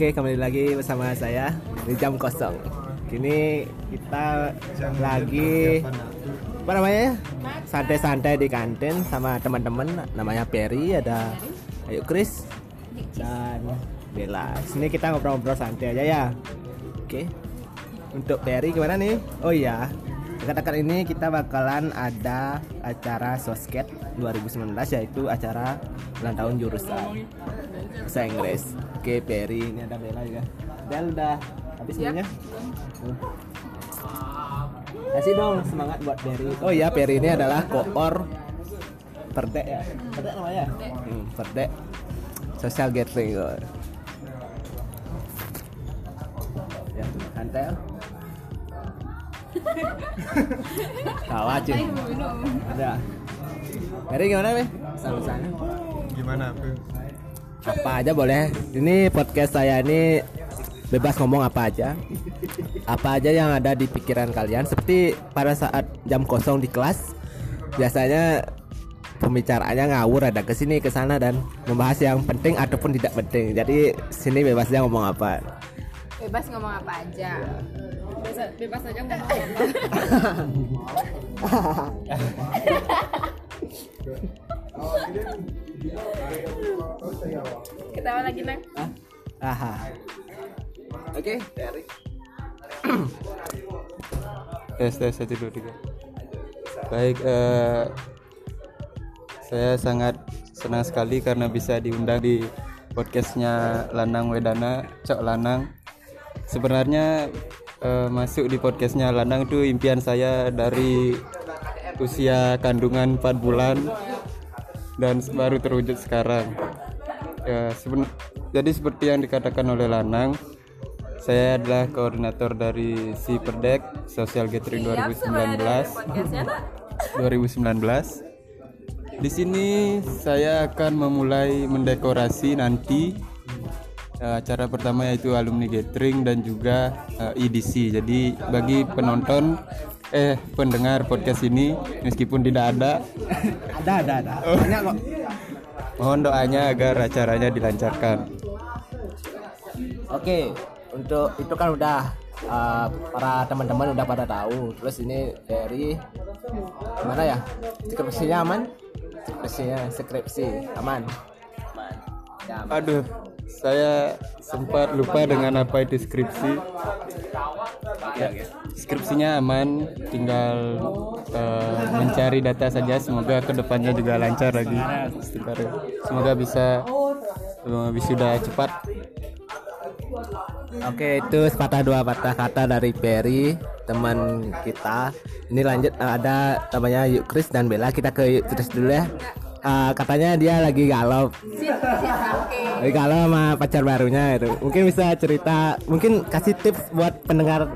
Oke, kembali lagi bersama saya di jam kosong. Kini kita lagi apa namanya? Santai-santai di kantin sama teman-teman. Namanya Perry, ada Ayu Chris dan Bella. Sini kita ngobrol-ngobrol santai aja ya. Oke. Untuk Perry gimana nih? Oh iya, dekat-dekat ini kita bakalan ada acara Sosket 2019 yaitu acara ulang tahun jurusan bahasa Inggris. Oke, Perry ini ada Bella juga. Bel udah habis? Hmm. Kasih dong semangat buat Perry. Oh iya, Perry ini adalah koor Perdek ya. Perdek namanya? Hmm, Perdek Social Gathering. Ya, santai. Tahu aja. Ada. Perry gimana, Be? Sama-sama Gimana Bro? apa aja boleh ini podcast saya ini bebas ngomong apa aja apa aja yang ada di pikiran kalian seperti pada saat jam kosong di kelas biasanya pembicaraannya ngawur ada ke sini ke sana dan membahas yang penting ataupun tidak penting jadi sini bebasnya ngomong apa bebas ngomong apa aja bebas, bebas aja ngomong ketawa lagi nang Aha. oke dari Tes tes satu dua tiga. Baik, eh, saya sangat senang sekali karena bisa diundang di podcastnya Lanang Wedana, Cok Lanang. Sebenarnya eh, masuk di podcastnya Lanang itu impian saya dari usia kandungan 4 bulan dan baru terwujud sekarang. Ya, seben- jadi seperti yang dikatakan oleh Lanang, saya adalah koordinator dari Si Perdek Social Gathering 2019. 2019. Di sini saya akan memulai mendekorasi nanti acara pertama yaitu alumni gathering dan juga eh, EDC. Jadi bagi penonton eh pendengar podcast ini meskipun tidak ada ada ada ada banyak kok mohon doanya agar acaranya dilancarkan. Oke, untuk itu kan udah uh, para teman-teman udah pada tahu. Terus ini dari gimana ya? Skripsinya aman? Skripsinya skripsi aman. Aman. Ya, aman. Aduh, saya sempat lupa dengan apa itu skripsi. Ya, skripsinya aman, tinggal eh, mencari data saja. Semoga ke depannya juga lancar lagi. Semoga bisa wisuda cepat. Oke, itu sepatah dua patah kata dari Perry teman kita. Ini lanjut uh, ada namanya Yuk Chris dan Bella. Kita ke Yuk Chris dulu ya. Uh, katanya dia lagi galau. Lagi galau sama pacar barunya itu. Mungkin bisa cerita, mungkin kasih tips buat pendengar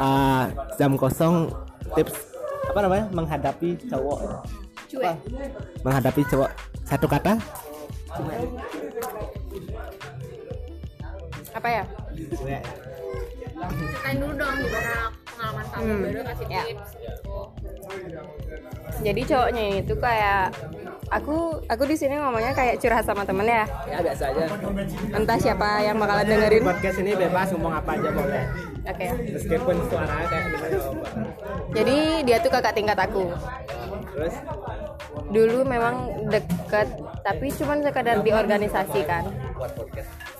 uh, jam kosong tips apa namanya? Menghadapi cowok. Cuek. Menghadapi cowok. Satu kata? Apa ya? Ceritain dulu dong gimana pengalaman kamu? Baru kasih tips. Gitu. jadi cowoknya itu kayak aku aku di sini ngomongnya kayak curhat sama temen ya. Ya biasa aja. Entah siapa yang bakalan dengerin. Podcast ini bebas ngomong apa aja boleh. Oke. Meskipun suaranya kayak gimana jadi dia tuh kakak tingkat aku. Terus? Dulu memang deket tapi cuman sekadar di organisasi kan.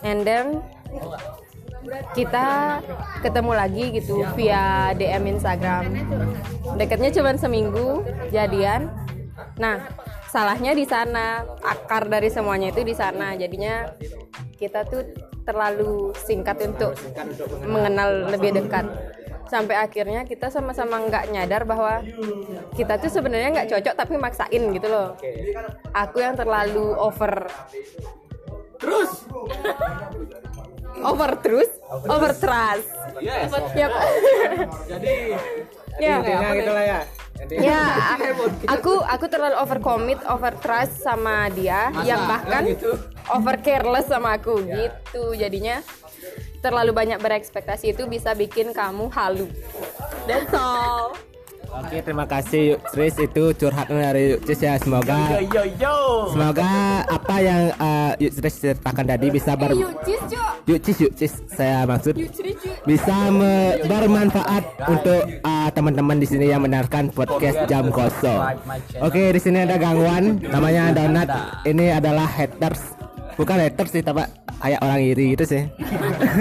And then kita ketemu lagi gitu via DM Instagram. Deketnya cuman seminggu jadian. Nah salahnya di sana. Akar dari semuanya itu di sana. Jadinya kita tuh terlalu singkat untuk mengenal lebih dekat. Sampai akhirnya kita sama-sama nggak nyadar bahwa kita tuh sebenarnya nggak cocok tapi maksain gitu loh. Aku yang terlalu over. Terus? Over terus? Over trust? Yes. Yap. jadi Ya. intinya gitu lah ya ya aku aku terlalu over commit over trust sama dia yang bahkan gitu? over careless sama aku. Gitu jadinya terlalu banyak berekspektasi itu bisa bikin kamu halu. That's all. Oke, terima kasih Yuk Tris. Itu curhatan dari Yuk Cis ya. Semoga Yo yo. semoga apa yang uh, Yuk Tris ceritakan tadi bisa ber Cis cuk. Yuk Cis Yuk Cis saya maksud. Bisa me- bermanfaat untuk uh, teman-teman di sini yang mendengarkan podcast jam kosong. Oke, di sini ada gangguan namanya Donat. Ini adalah haters. Bukan haters sih, tapi kayak orang iri gitu sih.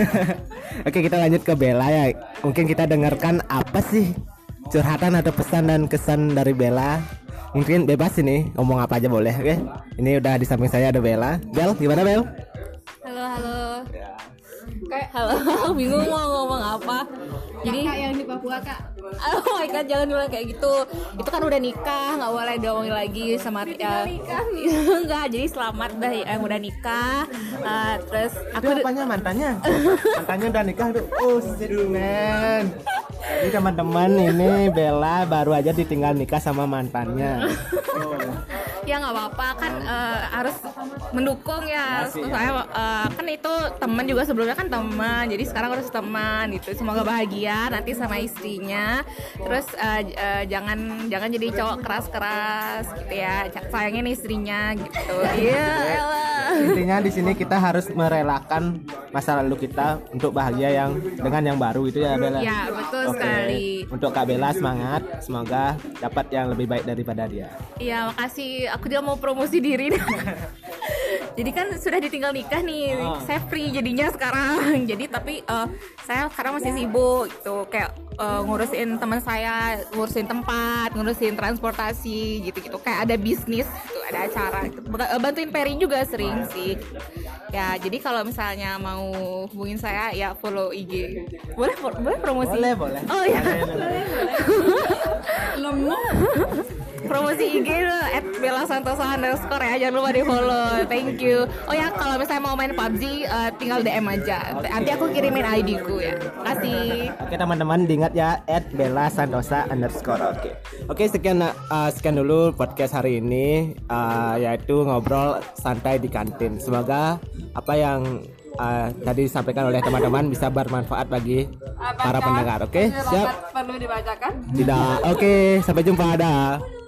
Oke, kita lanjut ke Bella ya. Mungkin kita dengarkan apa sih curhatan atau pesan dan kesan dari Bella. Mungkin bebas ini ngomong apa aja boleh, oke? Ini udah di samping saya ada Bella. Bel, gimana Bel? halo halo kayak halo bingung mau ngomong apa jadi yang Papua kak oh my god jangan bilang kayak gitu itu kan udah nikah nggak boleh diomongin lagi sama ya enggak jadi selamat dah yang udah nikah Eh, terus aku Itu apanya mantannya? mantannya udah nikah tuh. Oh, shit, man. Ini teman-teman ini Bella baru aja ditinggal nikah sama mantannya. ya nggak apa-apa. Kan eh, harus mendukung ya. Soalnya eh, kan itu teman juga sebelumnya kan teman. Jadi sekarang harus teman gitu. Semoga bahagia nanti sama istrinya. Terus j- eh, jangan jangan jadi cowok keras-keras gitu ya. Sayangin istrinya gitu. Iya elah. Intinya di sini kita harus merelakan masa lalu kita untuk bahagia yang dengan yang baru itu ya Bella. ya betul Oke. Sekali Untuk Kak Bella semangat, semoga dapat yang lebih baik daripada dia. Iya, makasih. Aku juga mau promosi diri. Jadi kan sudah ditinggal nikah nih, saya free jadinya sekarang. Jadi tapi eh, saya sekarang masih sibuk gitu, kayak eh, ngurusin teman saya, ngurusin tempat, ngurusin transportasi gitu-gitu. Kayak ada bisnis, gitu, ada acara. Eh, Bantuin Peri juga sering sih. Ya, jadi kalau misalnya mau hubungin saya, ya follow IG. Boleh, boleh promosi? Boleh, boleh. Oh ya. promosi IG lu at Bella Santosa underscore ya. Jangan lupa di follow thank you. Oh ya kalau misalnya mau main PUBG eh, tinggal DM aja. Nanti aku kirimin ID ku ya. Kasih. Oke teman-teman diingat ya at Bella Santosa underscore. Oke. Oke sekian uh, sekian dulu podcast hari ini uh, yaitu ngobrol santai di kantin. Semoga apa yang uh, tadi disampaikan oleh teman-teman bisa bermanfaat bagi para pendengar. Oke siap? perlu dibacakan? Tidak. Oke sampai jumpa. Dah